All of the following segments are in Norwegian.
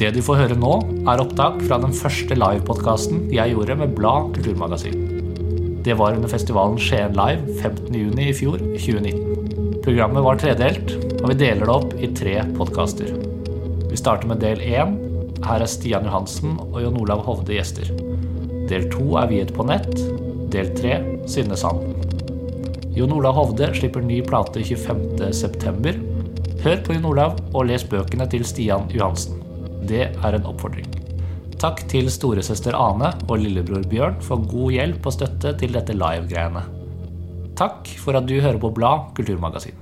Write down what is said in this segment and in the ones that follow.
Det du får høre nå, er opptak fra den første livepodkasten jeg gjorde med Blad kulturmagasin. Det var under festivalen Skien Live 15.6 i fjor, 2019. Programmet var tredelt, og vi deler det opp i tre podkaster. Vi starter med del én. Her er Stian Johansen og Jon Olav Hovde gjester. Del to er viet på nett. Del tre Synne Sanden. Jon Olav Hovde slipper ny plate 25.9. Hør på Jon Olav og les bøkene til Stian Johansen. Det er en oppfordring. Takk til storesøster Ane og lillebror Bjørn for god hjelp og støtte til dette live-greiene. Takk for at du hører på Blad kulturmagasin.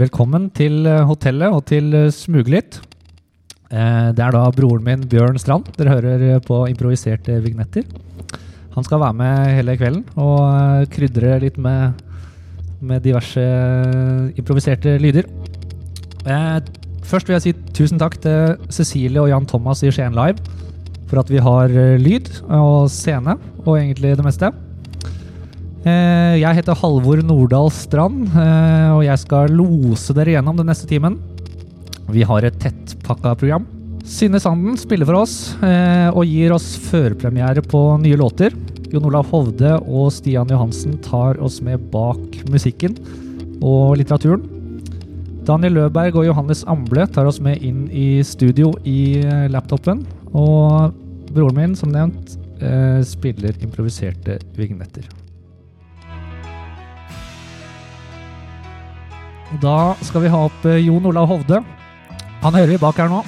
Velkommen til eh, hotellet og til eh, Eh, Det er da broren min Bjørn Strand. Dere hører på improviserte vignetter. Han skal være med hele kvelden og krydre litt med, med diverse eh, improviserte lyder. Eh, Først vil jeg si tusen takk til Cecilie og Jan Thomas i Skien Live for at vi har eh, lyd og scene og egentlig det meste. Jeg heter Halvor Nordahl Strand, og jeg skal lose dere gjennom den neste timen. Vi har et tettpakka program. Synne Sanden spiller for oss og gir oss førpremiere på nye låter. Jon Olav Hovde og Stian Johansen tar oss med bak musikken og litteraturen. Daniel Løberg og Johannes Amble tar oss med inn i studio i eh, laptopen. Og broren min, som nevnt, eh, spiller improviserte vignetter. Da skal vi ha opp eh, Jon Olav Hovde. Han hører vi bak her nå.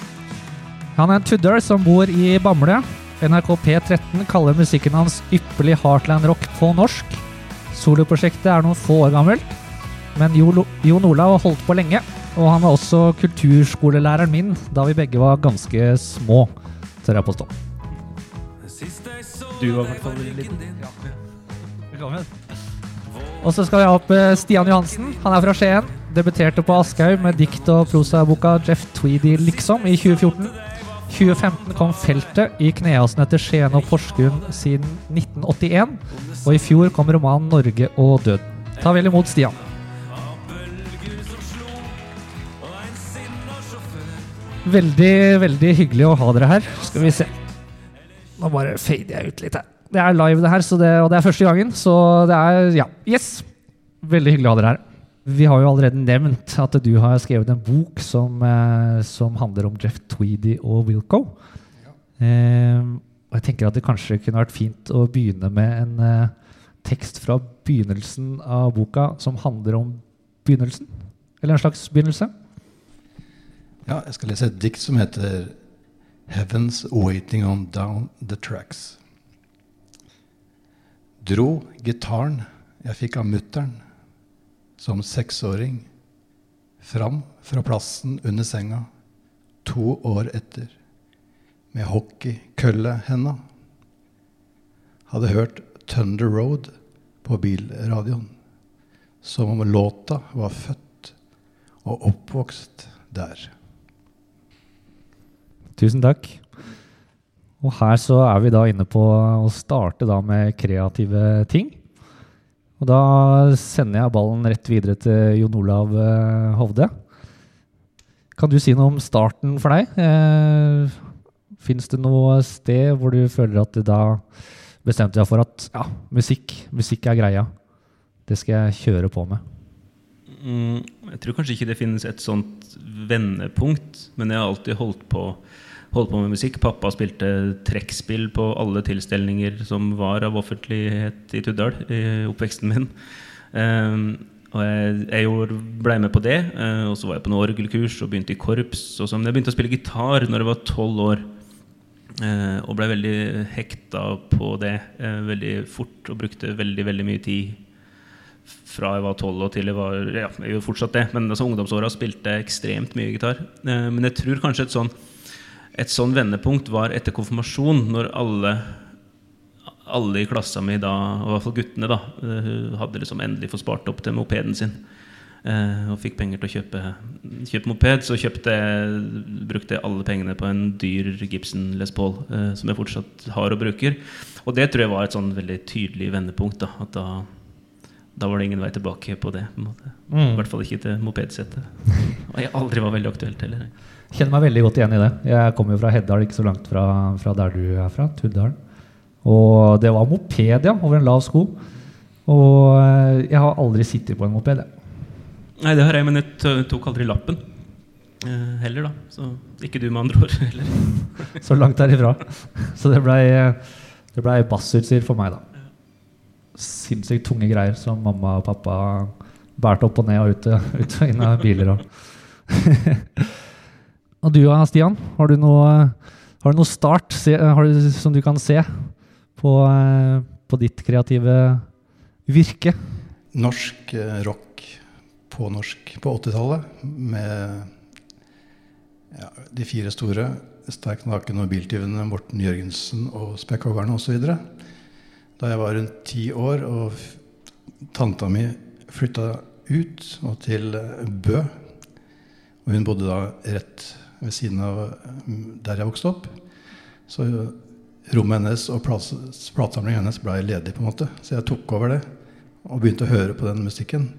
Han er en tudder som bor i Bamble. NRK P13 kaller musikken hans ypperlig heartland rock på norsk. Soloprosjektet er noen få år gammelt, men Jon Olav har holdt på lenge. Og han var også kulturskolelæreren min da vi begge var ganske små, tør jeg påstå. Du var i hvert fall liten. Velkommen. Og så skal vi ha opp eh, Stian Johansen. Han er fra Skien. Debuterte på Aschehoug med dikt- og prosaboka Jeff Tweedy Liksom i 2014. 2015 kom Feltet i kneasen etter Skien og Porsgrunn siden 1981. Og i fjor kom romanen Norge og død. Ta vel imot Stian. Veldig, veldig hyggelig å ha dere her. Skal vi se. Nå bare fader jeg ut litt her. Det er live, det her, det, og det er første gangen. Så det er Ja, yes! Veldig hyggelig å ha dere her. Vi har jo allerede nevnt at du har skrevet en bok som, eh, som handler om Jeff Tweedy og Wilco. Eh, og jeg tenker at det kanskje kunne vært fint å begynne med en eh, tekst fra begynnelsen av boka som handler om begynnelsen. Eller en slags begynnelse. Ja, jeg skal lese et dikt som heter 'Heaven's Waiting On Down The Tracks'. Dro gitaren jeg fikk av mutter'n som seksåring fram fra plassen under senga to år etter med hockeykøllehenda. Hadde hørt Thunder Road på bilradioen, som om låta var født og oppvokst der. Tusen takk. Og her så er vi da inne på å starte da med kreative ting. Og da sender jeg ballen rett videre til Jon Olav eh, Hovde. Kan du si noe om starten for deg? Eh, Fins det noe sted hvor du føler at du da bestemte deg for at ja, musikk, musikk er greia. Det skal jeg kjøre på med. Mm, jeg tror kanskje ikke det finnes et sånt vendepunkt, men jeg har alltid holdt på, holdt på med musikk. Pappa spilte trekkspill på alle tilstelninger som var av offentlighet i Tuddal i oppveksten min. Um, og jeg, jeg ble med på det, eh, og så var jeg på noe orgelkurs og begynte i korps. Og så, men jeg begynte å spille gitar når jeg var tolv år. Eh, og ble veldig hekta på det eh, veldig fort og brukte veldig veldig mye tid fra jeg var tolv og til jeg var Ja, jeg gjør fortsatt det, men altså, ungdomsåra spilte jeg ekstremt mye gitar. Eh, men jeg tror kanskje et sånn et sånn vendepunkt var etter konfirmasjon, når alle alle i klassa mi da, og i hvert fall guttene, da, eh, hadde liksom endelig fått spart opp til mopeden sin. Eh, og fikk penger til å kjøpe, kjøpe moped, så kjøpte, brukte jeg alle pengene på en dyr Gibson Les Paul, eh, som jeg fortsatt har og bruker. Og det tror jeg var et sånn veldig tydelig vendepunkt. Da, at da, da var det ingen vei tilbake på det. på måte. I Mm. hvert fall ikke til mopedsettet. Og jeg aldri var veldig aktuelt heller. Kjenner meg veldig godt igjen i det. Jeg kommer jo fra Heddal, ikke så langt fra, fra der du er fra, Tuddalen. Og det var moped, ja, over en lav sko. Og eh, jeg har aldri sittet på en moped. jeg. Nei, det har jeg, men jeg tok aldri lappen eh, heller, da. Så ikke du, med andre ord. heller. Så langt derifra. Så det blei det ble bassutstyr for meg, da. Sinnssykt tunge greier som mamma og pappa bærte opp og ned og ut, ut og inn av biler. Og, og du Stian? Har du noe, har du noe start se, du, som du kan se på, eh, på ditt kreative virke? Norsk eh, rock på norsk på 80-tallet med ja, de fire store. Sterk naken og biltyvene, Morten Jørgensen og Spekkhoggerne osv. Da jeg var rundt ti år og tanta mi flytta ut og til eh, Bø. Og hun bodde da rett ved siden av eh, der jeg vokste opp. Så rommet hennes og platesamlingen hennes ble ledig, på en måte. Så jeg tok over det og begynte å høre på den musikken.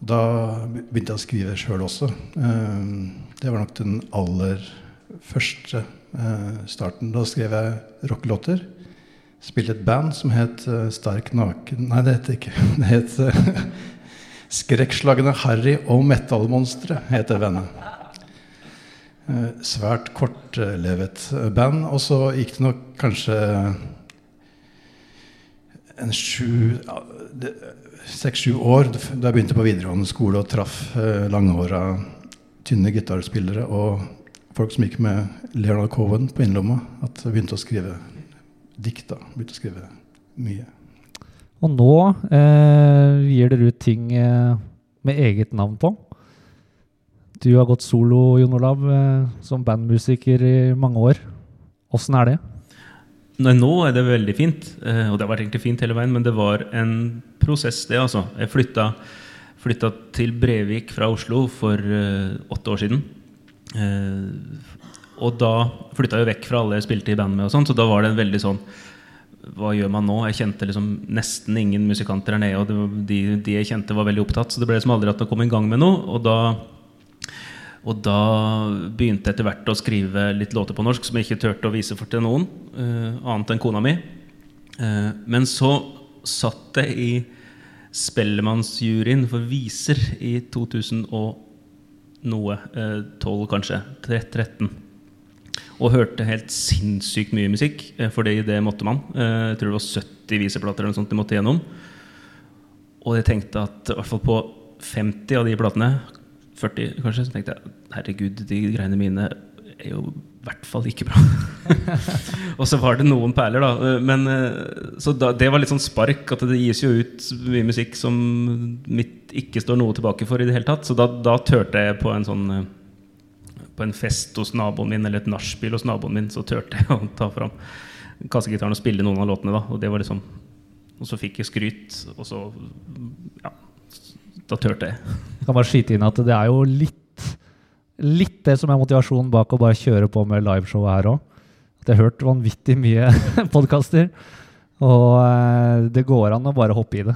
Da begynte jeg å skrive sjøl også. Eh, Det var nok den aller første eh, starten. Da skrev jeg rockelåter. Spilte et band som het Sterk naken Nei, det het ikke. Det het Skrekkslagne Harry og Metallmonstre, heter det bandet. Eh, Svært kortlevet band. Og så gikk det nok kanskje en sju ja, Seks-sju år da jeg begynte på videregående skole og traff eh, langhåra, tynne gitarspillere og folk som gikk med Leonard Cohen på innerlomma, at jeg begynte å skrive dikt. begynte å skrive mye. Og nå eh, gir dere ut ting eh, med eget navn på. Du har gått solo, Jon Olav, eh, som bandmusiker i mange år. Åssen er det? Nå er det veldig fint, eh, og det har vært egentlig fint hele veien, men det var en prosess, det, altså. Jeg flytta, flytta til Brevik fra Oslo for eh, åtte år siden. Og da flytta jeg vekk fra alle jeg spilte i band med, og sånn, så da var det en veldig sånn Hva gjør man nå? Jeg kjente liksom nesten ingen musikanter her nede, og de, de jeg kjente, var veldig opptatt, så det ble liksom aldri at jeg kom i gang med noe. Og da og da begynte jeg etter hvert å skrive litt låter på norsk som jeg ikke turte å vise for til noen, uh, annet enn kona mi. Uh, men så satt jeg i Spellemannsjuryen for viser i 2000 og noe, Uh, 12 kanskje, 13. Og hørte helt sinnssykt mye musikk, eh, fordi det måtte man. Eh, jeg tror det var 70 viseplater eller noe sånt de måtte gjennom. Og jeg tenkte at i hvert fall på 50 av de platene 40 kanskje, så tenkte jeg herregud, de greiene mine er jo i hvert fall ikke bra. og så var det noen perler, da. Men, eh, så da, det var litt sånn spark, at det gis jo ut mye musikk som mitt ikke står noe tilbake for i det hele tatt. Så da, da turte jeg på en sånn eh, På en fest hos naboen min, eller et nachspiel hos naboen min, så turte jeg å ta fram kassegitaren og spille noen av låtene, da. Og det var liksom Og så fikk jeg skryt, og så Ja. Da turte jeg. Kan bare skyte inn at det er jo litt, litt det som er motivasjonen bak å bare kjøre på med liveshowet her òg. Jeg har hørt vanvittig mye podkaster, og eh, det går an å bare hoppe i det.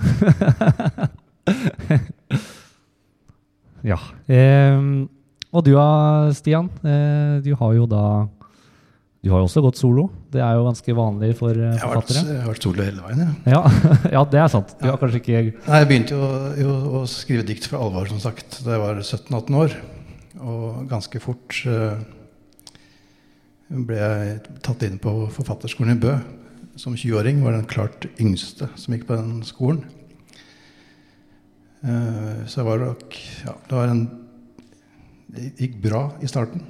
ja. Eh, og du da, Stian. eh, du har jo da Du har jo også gått solo. Det er jo ganske vanlig for eh, Jeg har vært, forfattere. jeg har vært solo hele veien. jeg. Ja, ja, det er sant. Du har kanskje ikke Nei, Jeg begynte jo, jo å skrive dikt for alvor som sagt, da jeg var 17-18 år. Og ganske fort uh, ble jeg tatt inn på Forfatterskolen i Bø. Som 20-åring var den klart yngste som gikk på den skolen. Uh, så jeg var nok Ja, det en Det gikk bra i starten.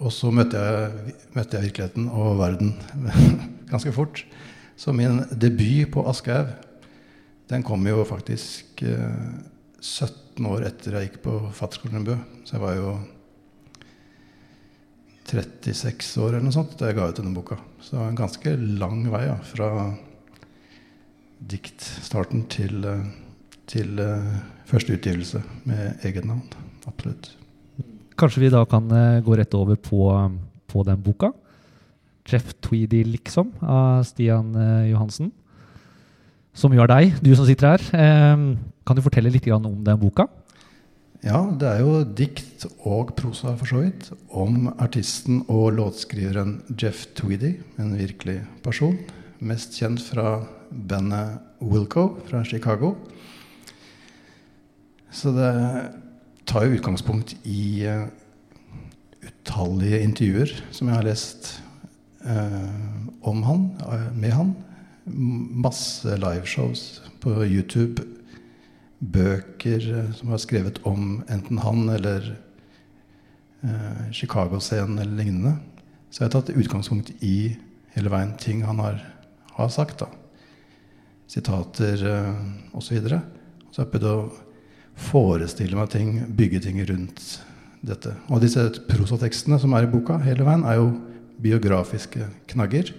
Og så møtte jeg, møtte jeg virkeligheten og verden ganske fort. Så min debut på Aschehoug den kom jo faktisk eh, 17 år etter jeg gikk på Fatterskolen Bø. Så jeg var jo 36 år eller noe sånt da jeg ga ut denne boka. Så det var en ganske lang vei ja, fra diktstarten til, eh, til eh, første utgivelse med eget navn. Absolutt. Kanskje vi da kan eh, gå rett over på, på den boka. Jeff Tweedy, liksom, av Stian eh, Johansen. som er deg, du som sitter her. Kan du fortelle litt om den boka? Ja, det er jo dikt og prosa, for så vidt, om artisten og låtskriveren Jeff Tweedy, en virkelig person. Mest kjent fra bandet Wilco fra Chicago. Så det tar jo utgangspunkt i uh, utallige intervjuer som jeg har lest uh, om han, uh, med han. Masse liveshows på YouTube bøker eh, som var skrevet om enten han eller eh, Chicago-scenen eller lignende. Så jeg har tatt utgangspunkt i hele veien ting han har, har sagt. da. Sitater eh, osv. Så, videre. så jeg har prøvd å forestille meg ting, bygge ting rundt dette. Og disse prosatekstene som er i boka hele veien, er jo biografiske knagger.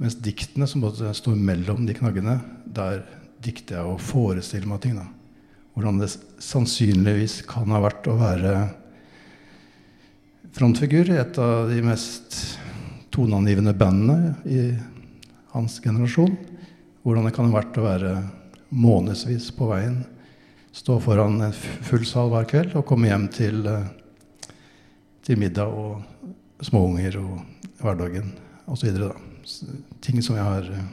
Mens diktene som står mellom de knaggene, der dikter jeg og forestiller meg ting. da. Hvordan det sannsynligvis kan ha vært å være frontfigur i et av de mest toneangivende bandene i hans generasjon. Hvordan det kan ha vært å være månedsvis på veien, stå foran en full sal hver kveld og komme hjem til, eh, til middag og småunger og hverdagen osv. Ting som jeg har eh,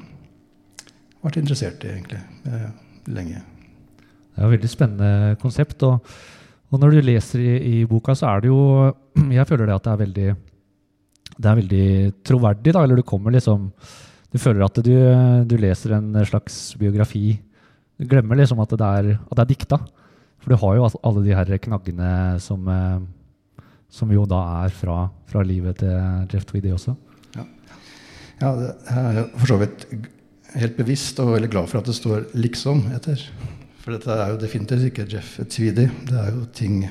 vært interessert i egentlig eh, lenge. Det er et veldig spennende konsept. Og, og når du leser i, i, boka, så er det jo Jeg føler det at det er veldig, det er veldig troverdig. da, eller Du kommer liksom, du føler at du, du leser en slags biografi. Du glemmer liksom at det er, at det er dikta. For du har jo alle de her knaggene som, eh, som jo da er fra, fra livet til Jeff Tweedy også. Ja, ja det er for så vidt helt bevisst og veldig glad for at det står 'liksom' etter. For dette er jo definitivt ikke Jeff Tweedy. Det er jo ting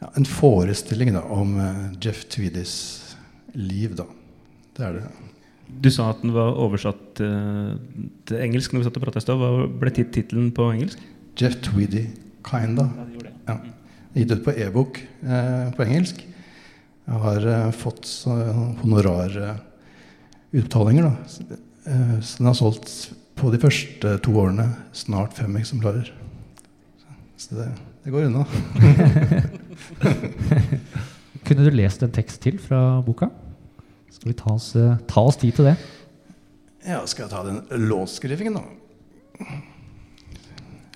ja, En forestilling da, om uh, Jeff Tweedys liv, da. Det er det. Du sa at den var oversatt uh, til engelsk når vi satt og prata i stad. Hva ble tittelen på engelsk? Jeff Tweedy Kinda. Ja, Gitt ut på e-bok uh, på engelsk. Jeg har fått honorarutbetalinger, da. Eh, så den har solgt på de første to årene snart fem eksemplarer. Så det, det går unna. Kunne du lest en tekst til fra boka? Skal vi ta oss, eh, ta oss tid til det? Ja, skal jeg ta den låtskrivingen, da?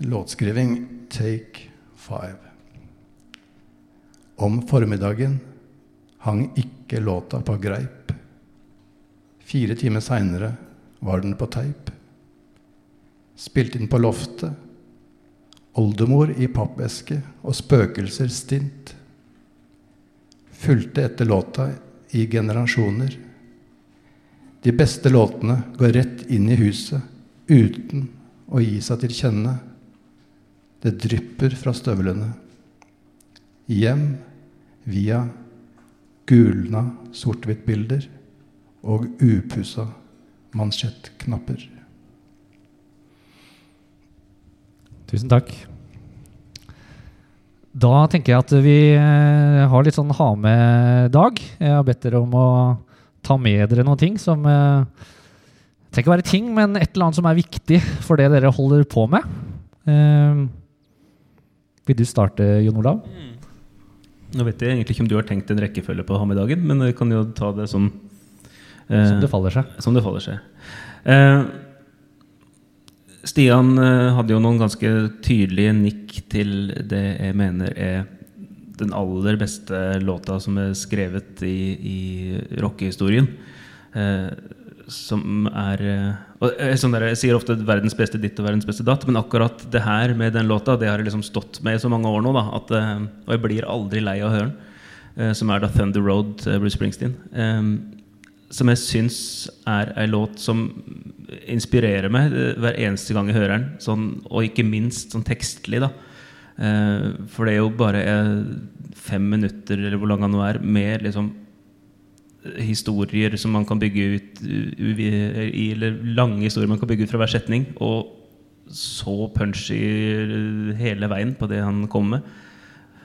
Låtskriving take five. Om formiddagen hang ikke låta på greip. Fire timer seinere var den på teip. Spilt inn på loftet. Oldemor i pappeske og spøkelser stint. Fulgte etter låta i generasjoner. De beste låtene går rett inn i huset uten å gi seg til kjenne. Det drypper fra støvlene. Hjem via gulna sort-hvitt-bilder og upussa mansjettknapper. Tusen takk. Da tenker jeg at vi eh, har litt sånn ha med-dag. Jeg har bedt dere om å ta med dere noen ting som eh, Det trenger ikke være ting, men et eller annet som er viktig for det dere holder på med. Eh, vil du starte, Jon Olav? Mm. Nå vet jeg egentlig ikke om du har tenkt en rekkefølge på ha med-dagen, men jeg kan jo ta det som som det faller seg. Som det faller seg. Eh, Stian eh, hadde jo noen ganske tydelige nikk til det jeg mener er den aller beste låta som er skrevet i, i rockehistorien. Eh, som er eh, sånn der, Jeg sier ofte 'verdens beste ditt' og 'verdens beste datt', men akkurat det her med den låta Det har jeg liksom stått med i så mange år nå, da, at, eh, og jeg blir aldri lei av å høre den. Eh, som er da 'Thunder Road', Bruce Springsteen som jeg syns er ei låt som inspirerer meg eh, hver eneste gang jeg hører den. Sånn, og ikke minst sånn tekstlig. da eh, For det er jo bare eh, fem minutter, eller hvor lang han nå er, med liksom historier som man kan bygge ut i, Eller lange historier man kan bygge ut fra hver setning. Og så punchy hele veien på det han kommer med.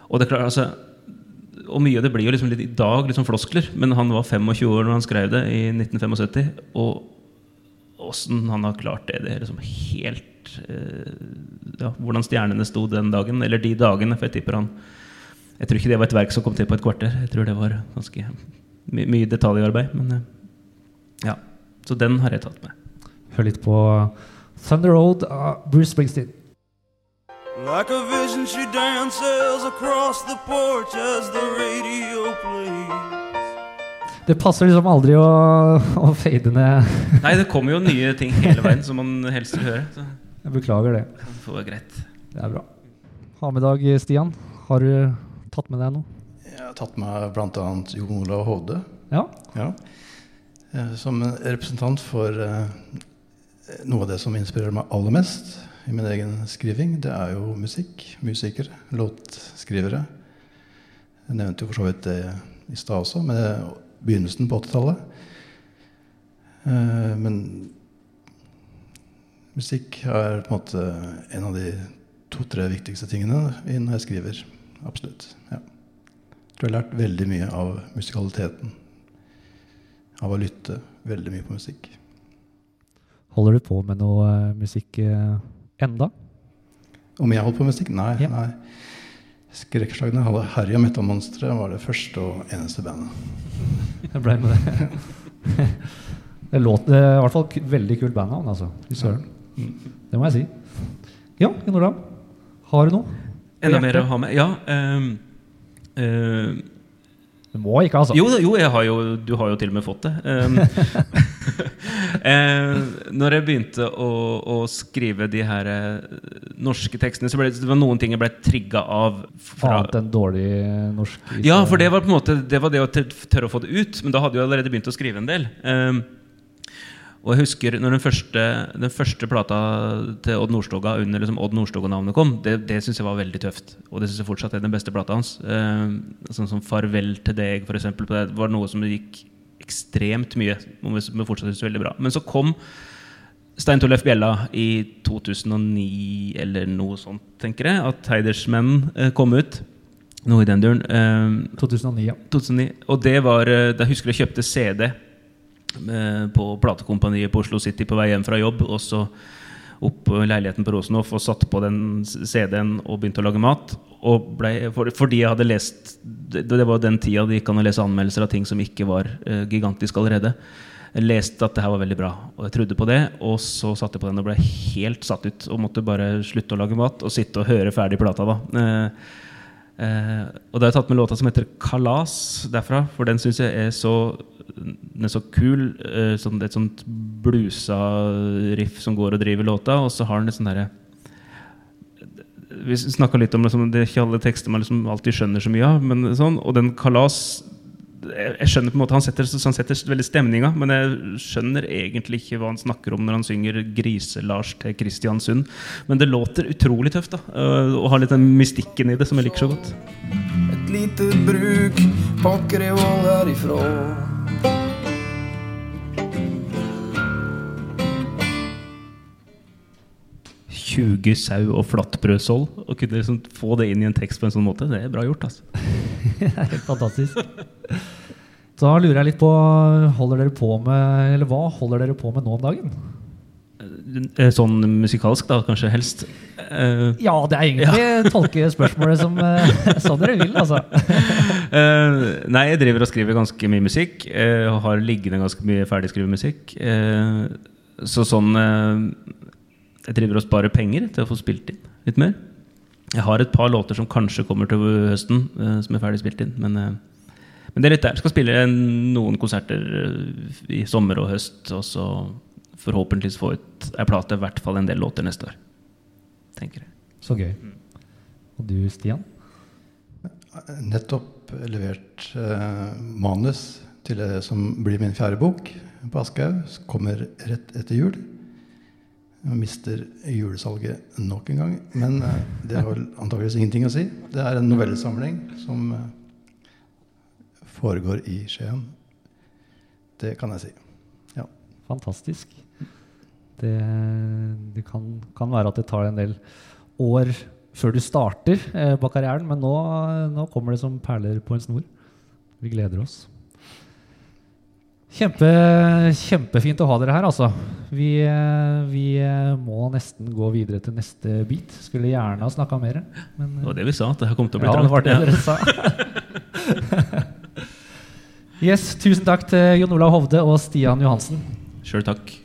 Og det er klart, altså og mye av det blir jo liksom litt i dag liksom floskler, men han var 25 år når han skrev det i 1975. Og åssen han har klart det. Det er liksom helt eh, ja, Hvordan stjernene sto den dagen, eller de dagene. For jeg tipper han Jeg tror ikke det var et verk som kom til på et kvarter. Jeg tror det var ganske my mye detaljarbeid. Men eh, ja. Så den har jeg tatt med. Hør litt på Thunder Road av Bruce Springsteen. Like a vision, she dances across the porch as the radio plays. Det passer liksom aldri å, å fade ned. Nei, det kommer jo nye ting hele veien som man helst vil høre. Så Jeg beklager det. det får greit. Det er bra. Ha med dag, Stian. Har du tatt med deg noe? Jeg har tatt med bl.a. Jon Olav Hovde. Ja? Ja. Eh, Som representant for eh, noe av det som inspirerer meg aller mest i min egen skriving, det er jo musikk. Musikere. Låtskrivere. Jeg nevnte jo for så vidt det i stad også, med begynnelsen på 80-tallet. Eh, Men musikk er på en måte en av de to-tre viktigste tingene når jeg skriver. Absolutt. Ja. Jeg tror jeg har lært veldig mye av musikaliteten av å lytte veldig mye på musikk. Holder du på med noe eh, musikk eh, enda? Om jeg holdt på med musikk? Nei. Ja. nei. Skrekkslagene hadde Harry og Metal-monstre var det første og eneste bandet. Jeg ble med det. det låt er i hvert fall veldig kult bandnavn, altså. Fy søren. Det må jeg si. Ja, Jon Olav. Har du noe? Enda mer å ha med? Ja. Um, eh, Du må ikke, altså. jo, jo, har jo, du har jo til og med fått det. Um, eh, når jeg begynte å, å skrive de her eh, norske tekstene, så ble det, det var noen ting jeg ble trigga av. Fra, Annet enn dårlig norsk. ja, for det var på en måte Det var det å tørre å få det ut. Men da hadde jeg allerede begynt å skrive en del. Um, og jeg husker når den første, den første plata til Odd Nordstoga under liksom Odd Nordstoga-navnet kom, det, det syns jeg var veldig tøft. Og det syns jeg fortsatt er den beste plata hans. Eh, sånn som 'Farvel til deg', for eksempel, det var noe som gikk ekstremt mye. Men fortsatt synes veldig bra. Men så kom Stein Torleif Bjella i 2009 eller noe sånt, tenker jeg. At Heidersmenn eh, kom ut. Noe i den duren. Eh, 2009, ja. 2009. Og det var eh, Da husker jeg kjøpte CD på platekompaniet på Oslo City på vei hjem fra jobb. Og så opp på leiligheten på Rosenhoff og satte på den CD-en og begynte å lage mat. Ble, for, fordi jeg hadde lest det, det var den tida det gikk an å lese anmeldelser av ting som ikke var uh, gigantisk allerede. Jeg leste at det her var veldig bra, og jeg trodde på det. Og så satte jeg på den og ble helt satt ut. Og måtte bare slutte å lage mat og sitte og høre ferdig plata. da eh, Eh, og har jeg tatt med låta som heter 'Kalas' derfra. For den syns jeg er så, er så kul. Eh, sånn, et sånt blusa riff som går og driver låta. Og så har den et sånn derre Vi snakka litt om liksom, det er ikke alle tekster man liksom alltid skjønner så mye av. Men sånn, og den 'Kalas' jeg skjønner på en måte Han setter, han setter veldig stemninga, men jeg skjønner egentlig ikke hva han snakker om når han synger 'Grise-Lars til Kristiansund'. Men det låter utrolig tøft, da. øh, Og har litt den mystikken i det som jeg liker så godt. Et lite bruk pakker i vold herifra. 20 sau og flatbrødsoll. Å kunne liksom få det inn i en tekst på en sånn måte, det er bra gjort. altså. Det er helt fantastisk. Da lurer jeg litt på Holder dere på med Eller hva holder dere på med nå om dagen? Eh, Sånn musikalsk, da, kanskje helst. Uh, Ja, det er egentlig tolke spørsmålet som uh, sånn dere vil, altså. uh, nei, jeg driver og skriver ganske mye musikk. Uh, har liggende ganske mye ferdigskrevet musikk. Så sånn Jeg driver og sparer penger til å få spilt inn litt mer. Jeg har et par låter som kanskje kommer til høsten, eh, som er ferdig spilt inn. Men, eh, men det er litt der. Jeg skal spille noen konserter eh, i sommer og høst. Og så forhåpentligvis få ut ei plate, i hvert fall en del låter neste år. Tenker jeg. Så gøy. Og du, Stian? Nettopp levert eh, manus til det som blir min fjerde bok på Aschehoug. Kommer rett etter jul. Mister julesalget nok en gang. Men eh, det har vel antakeligvis ingenting å si. Det er en novellesamling som eh, foregår i Skien. Det kan jeg si. Ja. Fantastisk. Det, det kan, kan være at det tar en del år før du starter eh, på karrieren, men nå, nå kommer det som perler på en snor. Vi gleder oss. Kjempe, kjempefint å ha dere her, altså. Vi, eh, vi eh, må nesten gå videre til neste bit. Skulle gjerne ha snakka mer. Men, Det var det vi sa, at det her kom til å bli ja, det var det dere sa. yes, tusen takk til Jon Olav Hovde og Stian Johansen. Sjøl takk.